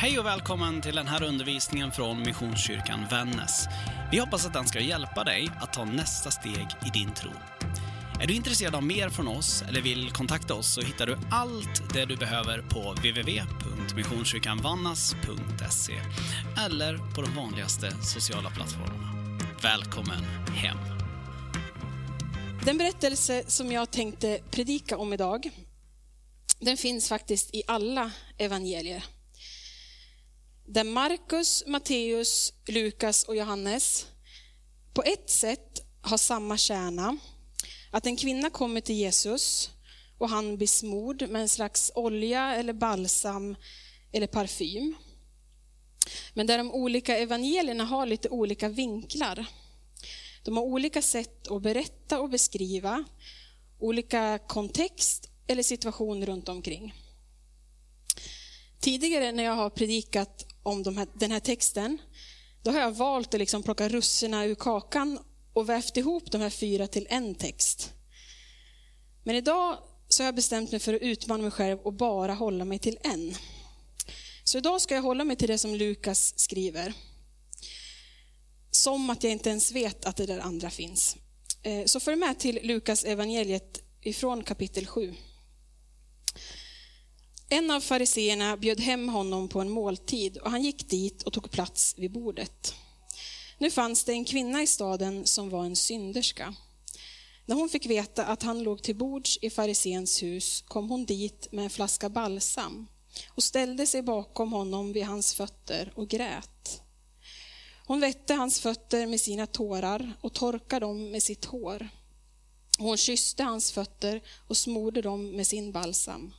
Hej och välkommen till den här undervisningen från Missionskyrkan Vännäs. Vi hoppas att den ska hjälpa dig att ta nästa steg i din tro. Är du intresserad av mer från oss eller vill kontakta oss så hittar du allt det du behöver på www.missionskyrkanvannas.se eller på de vanligaste sociala plattformarna. Välkommen hem! Den berättelse som jag tänkte predika om idag, den finns faktiskt i alla evangelier. Där Markus, Matteus, Lukas och Johannes på ett sätt har samma kärna. Att en kvinna kommer till Jesus och han blir smord med en slags olja eller balsam eller parfym. Men där de olika evangelierna har lite olika vinklar. De har olika sätt att berätta och beskriva, olika kontext eller situation runt omkring. Tidigare när jag har predikat om de här, den här texten, då har jag valt att liksom plocka russina ur kakan och vävt ihop de här fyra till en text. Men idag så har jag bestämt mig för att utmana mig själv och bara hålla mig till en. Så idag ska jag hålla mig till det som Lukas skriver. Som att jag inte ens vet att det där andra finns. Eh, så följ med till Lukas evangeliet ifrån kapitel 7. En av fariseerna bjöd hem honom på en måltid och han gick dit och tog plats vid bordet. Nu fanns det en kvinna i staden som var en synderska. När hon fick veta att han låg till bords i farisens hus kom hon dit med en flaska balsam och ställde sig bakom honom vid hans fötter och grät. Hon vette hans fötter med sina tårar och torkade dem med sitt hår. Hon kysste hans fötter och smorde dem med sin balsam.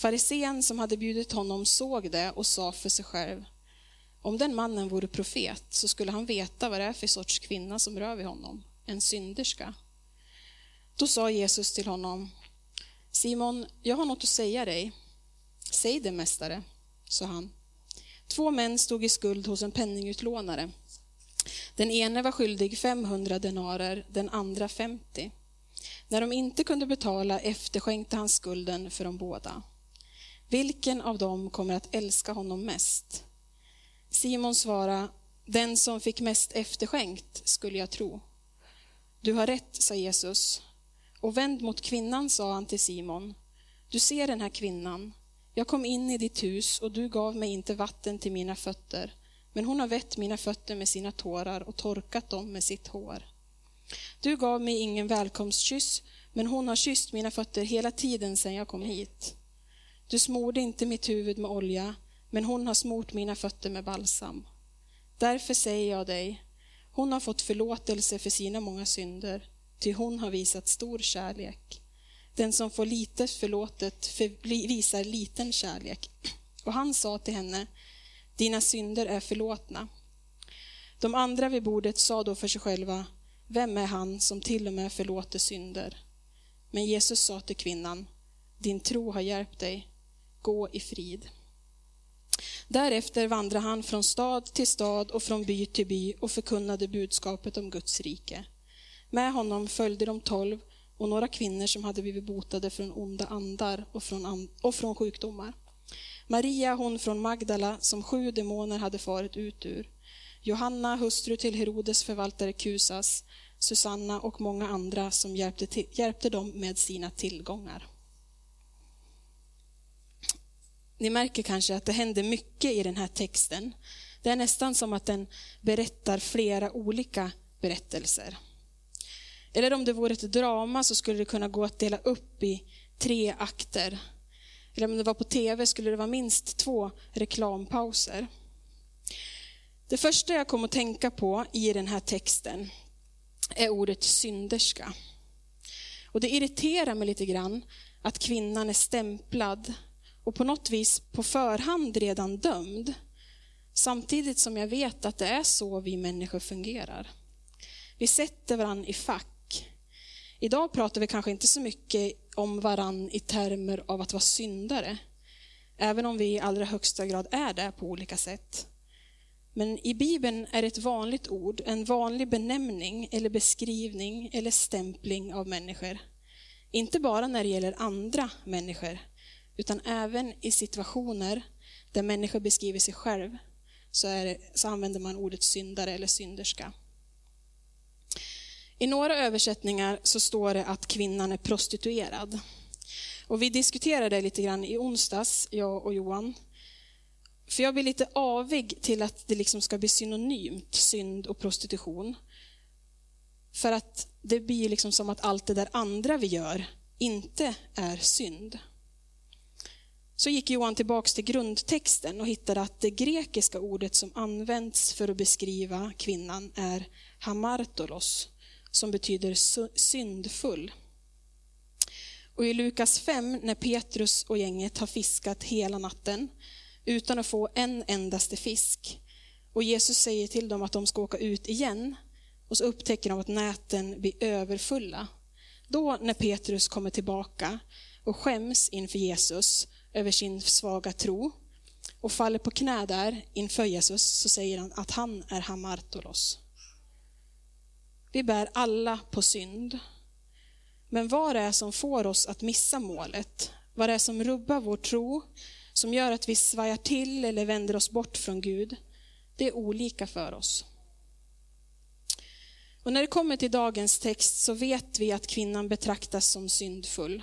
Farisén som hade bjudit honom såg det och sa för sig själv, om den mannen vore profet så skulle han veta vad det är för sorts kvinna som rör vid honom, en synderska. Då sa Jesus till honom, Simon, jag har något att säga dig. Säg det, mästare, sa han. Två män stod i skuld hos en penningutlånare. Den ene var skyldig 500 denarer, den andra 50. När de inte kunde betala efterskänkte han skulden för de båda. Vilken av dem kommer att älska honom mest? Simon svarade, den som fick mest efterskänkt skulle jag tro. Du har rätt, sa Jesus. Och vänd mot kvinnan, sa han till Simon. Du ser den här kvinnan. Jag kom in i ditt hus och du gav mig inte vatten till mina fötter, men hon har vett mina fötter med sina tårar och torkat dem med sitt hår. Du gav mig ingen välkomstkyss, men hon har kysst mina fötter hela tiden sedan jag kom hit. Du smorde inte mitt huvud med olja, men hon har smort mina fötter med balsam. Därför säger jag dig, hon har fått förlåtelse för sina många synder, ty hon har visat stor kärlek. Den som får litet förlåtet för, visar liten kärlek. Och han sa till henne, dina synder är förlåtna. De andra vid bordet sa då för sig själva, vem är han som till och med förlåter synder? Men Jesus sa till kvinnan, din tro har hjälpt dig, gå i frid. Därefter vandrade han från stad till stad och från by till by och förkunnade budskapet om Guds rike. Med honom följde de tolv och några kvinnor som hade blivit botade från onda andar och från, och från sjukdomar. Maria, hon från Magdala, som sju demoner hade farit ut ur. Johanna, hustru till Herodes förvaltare Kusas, Susanna och många andra som hjälpte, hjälpte dem med sina tillgångar. Ni märker kanske att det händer mycket i den här texten. Det är nästan som att den berättar flera olika berättelser. Eller om det vore ett drama så skulle det kunna gå att dela upp i tre akter. Eller om det var på tv skulle det vara minst två reklampauser. Det första jag kom att tänka på i den här texten är ordet synderska. Och det irriterar mig lite grann att kvinnan är stämplad och på något vis på förhand redan dömd. Samtidigt som jag vet att det är så vi människor fungerar. Vi sätter varann i fack. Idag pratar vi kanske inte så mycket om varann i termer av att vara syndare, även om vi i allra högsta grad är det på olika sätt. Men i Bibeln är det ett vanligt ord, en vanlig benämning eller beskrivning eller stämpling av människor. Inte bara när det gäller andra människor, utan även i situationer där människor beskriver sig själv så, det, så använder man ordet syndare eller synderska. I några översättningar så står det att kvinnan är prostituerad. Och vi diskuterade det lite grann i onsdags, jag och Johan. För jag blir lite avig till att det liksom ska bli synonymt, synd och prostitution. För att det blir liksom som att allt det där andra vi gör inte är synd. Så gick Johan tillbaks till grundtexten och hittade att det grekiska ordet som används för att beskriva kvinnan är hamartolos, som betyder syndfull. Och i Lukas 5, när Petrus och gänget har fiskat hela natten utan att få en endaste fisk, och Jesus säger till dem att de ska åka ut igen, och så upptäcker de att näten blir överfulla. Då när Petrus kommer tillbaka och skäms inför Jesus över sin svaga tro och faller på knä där inför Jesus så säger han att han är Hamartolos. Vi bär alla på synd. Men vad det är som får oss att missa målet, vad det är som rubbar vår tro, som gör att vi svajar till eller vänder oss bort från Gud, det är olika för oss. Och när det kommer till dagens text så vet vi att kvinnan betraktas som syndfull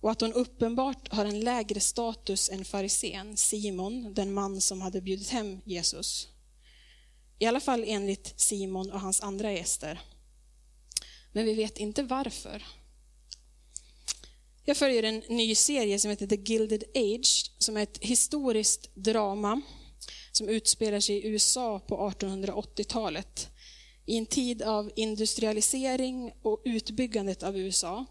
och att hon uppenbart har en lägre status än farisén Simon, den man som hade bjudit hem Jesus. I alla fall enligt Simon och hans andra gäster. Men vi vet inte varför. Jag följer en ny serie som heter The Gilded Age, som är ett historiskt drama som utspelar sig i USA på 1880-talet. I en tid av industrialisering och utbyggandet av USA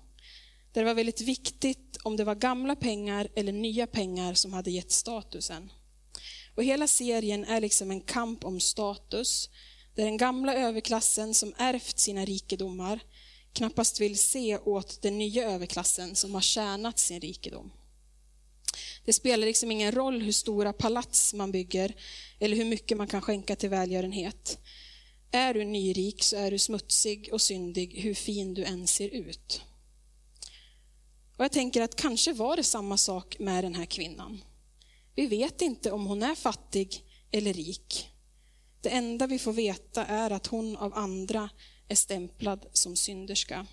där det var väldigt viktigt om det var gamla pengar eller nya pengar som hade gett statusen. Och hela serien är liksom en kamp om status, där den gamla överklassen som ärvt sina rikedomar knappast vill se åt den nya överklassen som har tjänat sin rikedom. Det spelar liksom ingen roll hur stora palats man bygger eller hur mycket man kan skänka till välgörenhet. Är du nyrik så är du smutsig och syndig hur fin du än ser ut. Och jag tänker att kanske var det samma sak med den här kvinnan. Vi vet inte om hon är fattig eller rik. Det enda vi får veta är att hon av andra är stämplad som synderska.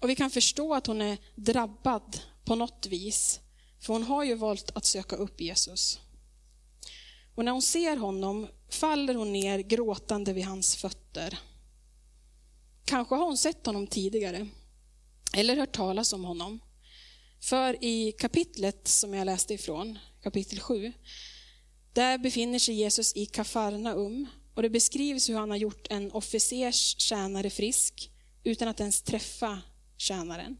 Och vi kan förstå att hon är drabbad på något vis, för hon har ju valt att söka upp Jesus. Och när hon ser honom faller hon ner gråtande vid hans fötter. Kanske har hon sett honom tidigare, eller hört talas om honom. För i kapitlet som jag läste ifrån, kapitel 7, där befinner sig Jesus i Kafarnaum och det beskrivs hur han har gjort en officers tjänare frisk utan att ens träffa tjänaren.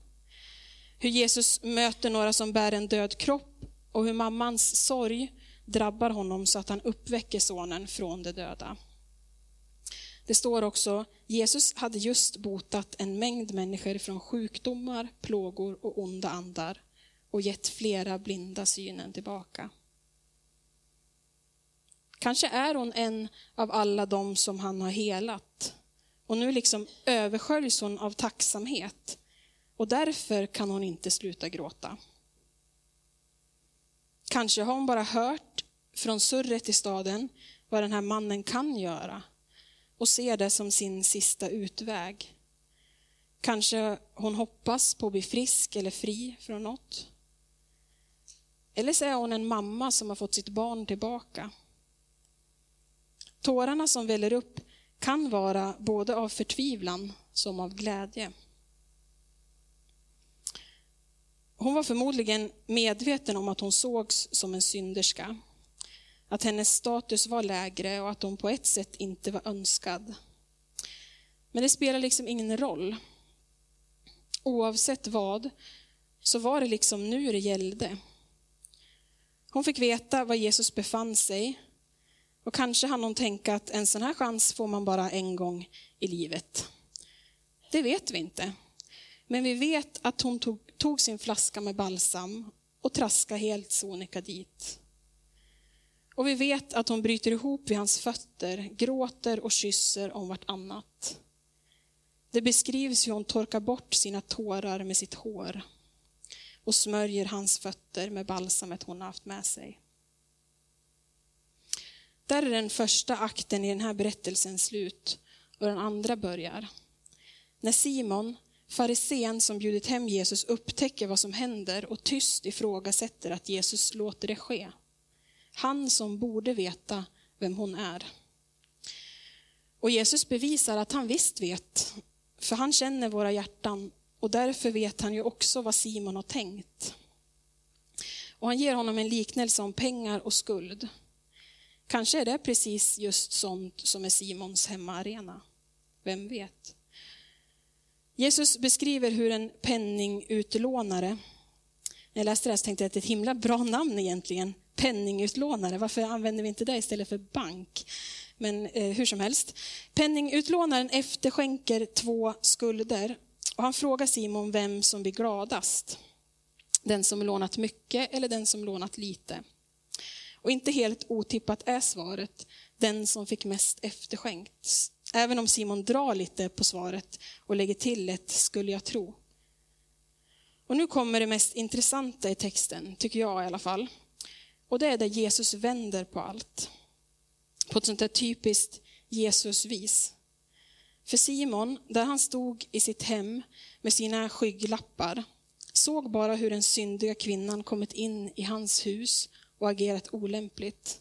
Hur Jesus möter några som bär en död kropp och hur mammans sorg drabbar honom så att han uppväcker sonen från de döda. Det står också, Jesus hade just botat en mängd människor från sjukdomar, plågor och onda andar och gett flera blinda synen tillbaka. Kanske är hon en av alla dem som han har helat. Och nu liksom översköljs hon av tacksamhet. Och därför kan hon inte sluta gråta. Kanske har hon bara hört från surret i staden vad den här mannen kan göra och ser det som sin sista utväg. Kanske hon hoppas på att bli frisk eller fri från något. Eller så är hon en mamma som har fått sitt barn tillbaka. Tårarna som väller upp kan vara både av förtvivlan som av glädje. Hon var förmodligen medveten om att hon sågs som en synderska. Att hennes status var lägre och att hon på ett sätt inte var önskad. Men det spelar liksom ingen roll. Oavsett vad, så var det liksom nu det gällde. Hon fick veta var Jesus befann sig och kanske hann hon tänka att en sån här chans får man bara en gång i livet. Det vet vi inte. Men vi vet att hon tog, tog sin flaska med balsam och traskade helt sonika dit. Och vi vet att hon bryter ihop vid hans fötter, gråter och kysser om vartannat. Det beskrivs hur hon torkar bort sina tårar med sitt hår. och smörjer hans fötter med balsamet hon har haft med sig. Där är den första akten i den här berättelsen slut och den andra börjar. När Simon, farisén som bjudit hem Jesus, upptäcker vad som händer och tyst ifrågasätter att Jesus låter det ske. Han som borde veta vem hon är. Och Jesus bevisar att han visst vet, för han känner våra hjärtan och därför vet han ju också vad Simon har tänkt. Och han ger honom en liknelse om pengar och skuld. Kanske är det precis just sånt som är Simons hemmaarena. Vem vet? Jesus beskriver hur en penningutlånare, när jag läste det här så tänkte jag att det är ett himla bra namn egentligen, penningutlånare, varför använder vi inte det istället för bank? Men eh, hur som helst. Penningutlånaren efterskänker två skulder och han frågar Simon vem som blir gladast. Den som lånat mycket eller den som lånat lite. Och inte helt otippat är svaret den som fick mest efterskänkt. Även om Simon drar lite på svaret och lägger till ett skulle jag tro. Och nu kommer det mest intressanta i texten, tycker jag i alla fall. Och det är där Jesus vänder på allt. På ett sånt där typiskt Jesusvis. För Simon, där han stod i sitt hem med sina skygglappar, såg bara hur den syndiga kvinnan kommit in i hans hus och agerat olämpligt.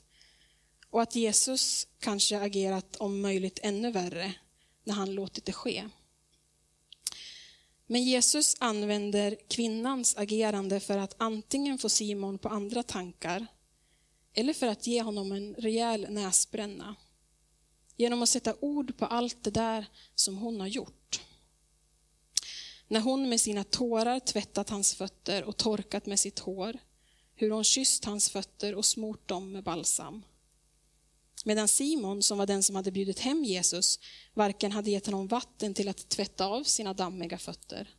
Och att Jesus kanske agerat om möjligt ännu värre när han låtit det ske. Men Jesus använder kvinnans agerande för att antingen få Simon på andra tankar eller för att ge honom en rejäl näsbränna. Genom att sätta ord på allt det där som hon har gjort. När hon med sina tårar tvättat hans fötter och torkat med sitt hår, hur hon kysst hans fötter och smort dem med balsam. Medan Simon, som var den som hade bjudit hem Jesus, varken hade gett honom vatten till att tvätta av sina dammiga fötter.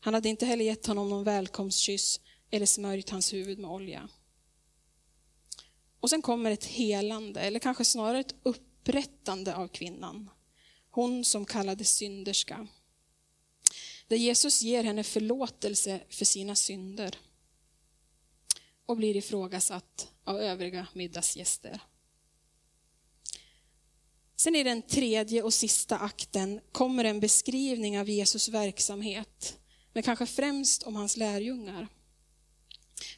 Han hade inte heller gett honom någon välkomstkyss eller smörjt hans huvud med olja. Och sen kommer ett helande, eller kanske snarare ett upprättande av kvinnan. Hon som kallades synderska. Där Jesus ger henne förlåtelse för sina synder och blir ifrågasatt av övriga middagsgäster. Sen i den tredje och sista akten kommer en beskrivning av Jesus verksamhet, men kanske främst om hans lärjungar.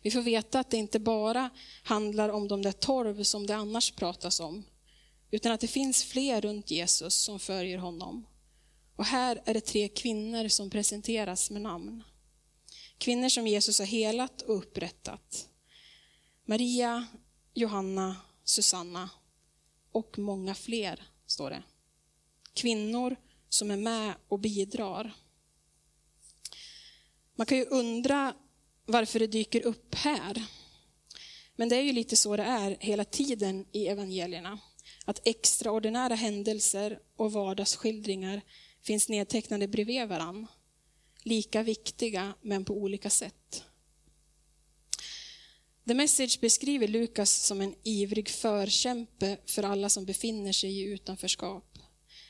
Vi får veta att det inte bara handlar om de där torv som det annars pratas om, utan att det finns fler runt Jesus som följer honom. Och här är det tre kvinnor som presenteras med namn. Kvinnor som Jesus har helat och upprättat. Maria, Johanna, Susanna och många fler, står det. Kvinnor som är med och bidrar. Man kan ju undra varför det dyker upp här. Men det är ju lite så det är hela tiden i evangelierna. Att extraordinära händelser och vardagsskildringar finns nedtecknade bredvid varann. Lika viktiga, men på olika sätt. The Message beskriver Lukas som en ivrig förkämpe för alla som befinner sig i utanförskap.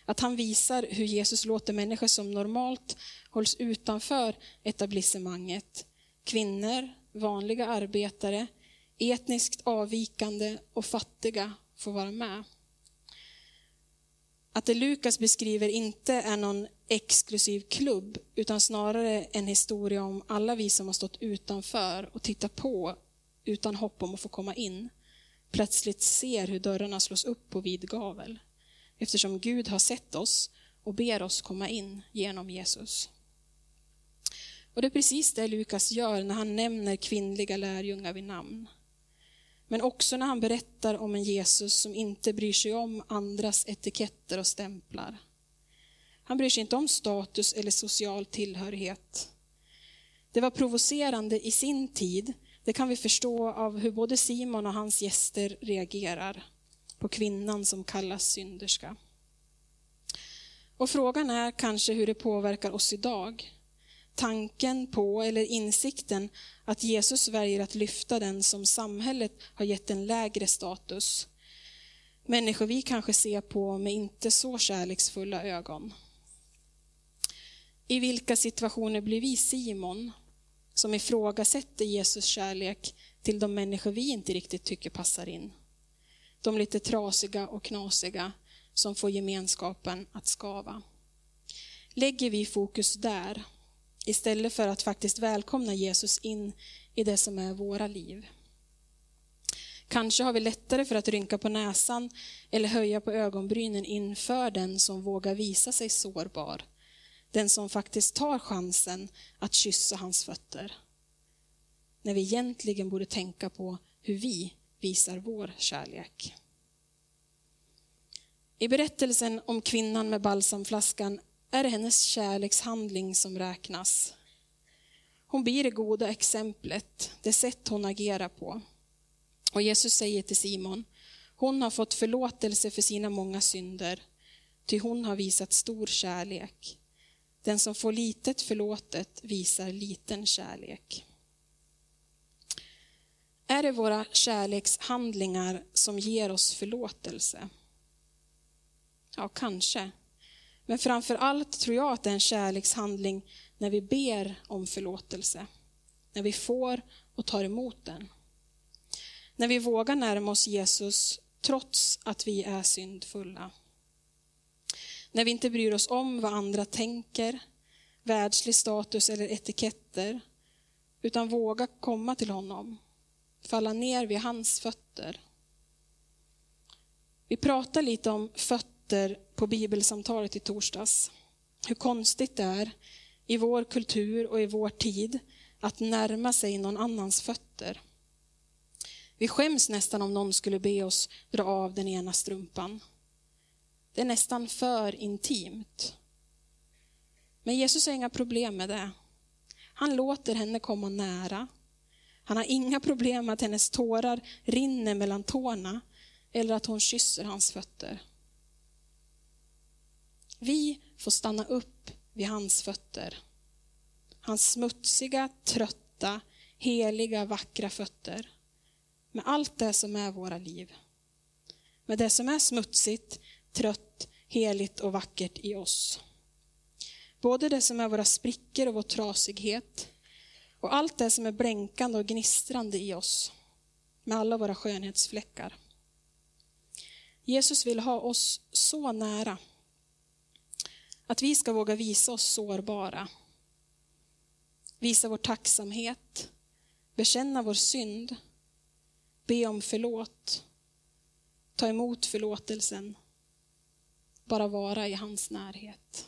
Att han visar hur Jesus låter människor som normalt hålls utanför etablissemanget, kvinnor, vanliga arbetare, etniskt avvikande och fattiga får vara med. Att det Lukas beskriver inte är någon exklusiv klubb, utan snarare en historia om alla vi som har stått utanför och tittat på utan hopp om att få komma in, plötsligt ser hur dörrarna slås upp på vid gavel. Eftersom Gud har sett oss och ber oss komma in genom Jesus. Och det är precis det Lukas gör när han nämner kvinnliga lärjungar vid namn. Men också när han berättar om en Jesus som inte bryr sig om andras etiketter och stämplar. Han bryr sig inte om status eller social tillhörighet. Det var provocerande i sin tid det kan vi förstå av hur både Simon och hans gäster reagerar på kvinnan som kallas synderska. Och frågan är kanske hur det påverkar oss idag. Tanken på eller insikten att Jesus väljer att lyfta den som samhället har gett en lägre status. Människor vi kanske ser på med inte så kärleksfulla ögon. I vilka situationer blir vi Simon som ifrågasätter Jesus kärlek till de människor vi inte riktigt tycker passar in. De lite trasiga och knasiga som får gemenskapen att skava. Lägger vi fokus där istället för att faktiskt välkomna Jesus in i det som är våra liv? Kanske har vi lättare för att rynka på näsan eller höja på ögonbrynen inför den som vågar visa sig sårbar. Den som faktiskt tar chansen att kyssa hans fötter. När vi egentligen borde tänka på hur vi visar vår kärlek. I berättelsen om kvinnan med balsamflaskan är det hennes kärlekshandling som räknas. Hon blir det goda exemplet, det sätt hon agerar på. Och Jesus säger till Simon, hon har fått förlåtelse för sina många synder, ty hon har visat stor kärlek. Den som får litet förlåtet visar liten kärlek. Är det våra kärlekshandlingar som ger oss förlåtelse? Ja, kanske. Men framför allt tror jag att det är en kärlekshandling när vi ber om förlåtelse. När vi får och tar emot den. När vi vågar närma oss Jesus trots att vi är syndfulla. När vi inte bryr oss om vad andra tänker, världslig status eller etiketter, utan vågar komma till honom, falla ner vid hans fötter. Vi pratar lite om fötter på bibelsamtalet i torsdags. Hur konstigt det är i vår kultur och i vår tid att närma sig någon annans fötter. Vi skäms nästan om någon skulle be oss dra av den ena strumpan. Det är nästan för intimt. Men Jesus har inga problem med det. Han låter henne komma nära. Han har inga problem med att hennes tårar rinner mellan tårna eller att hon kysser hans fötter. Vi får stanna upp vid hans fötter. Hans smutsiga, trötta, heliga, vackra fötter med allt det som är våra liv. Med det som är smutsigt, trött, heligt och vackert i oss. Både det som är våra sprickor och vår trasighet och allt det som är blänkande och gnistrande i oss med alla våra skönhetsfläckar. Jesus vill ha oss så nära att vi ska våga visa oss sårbara. Visa vår tacksamhet, bekänna vår synd be om förlåt, ta emot förlåtelsen, bara vara i hans närhet.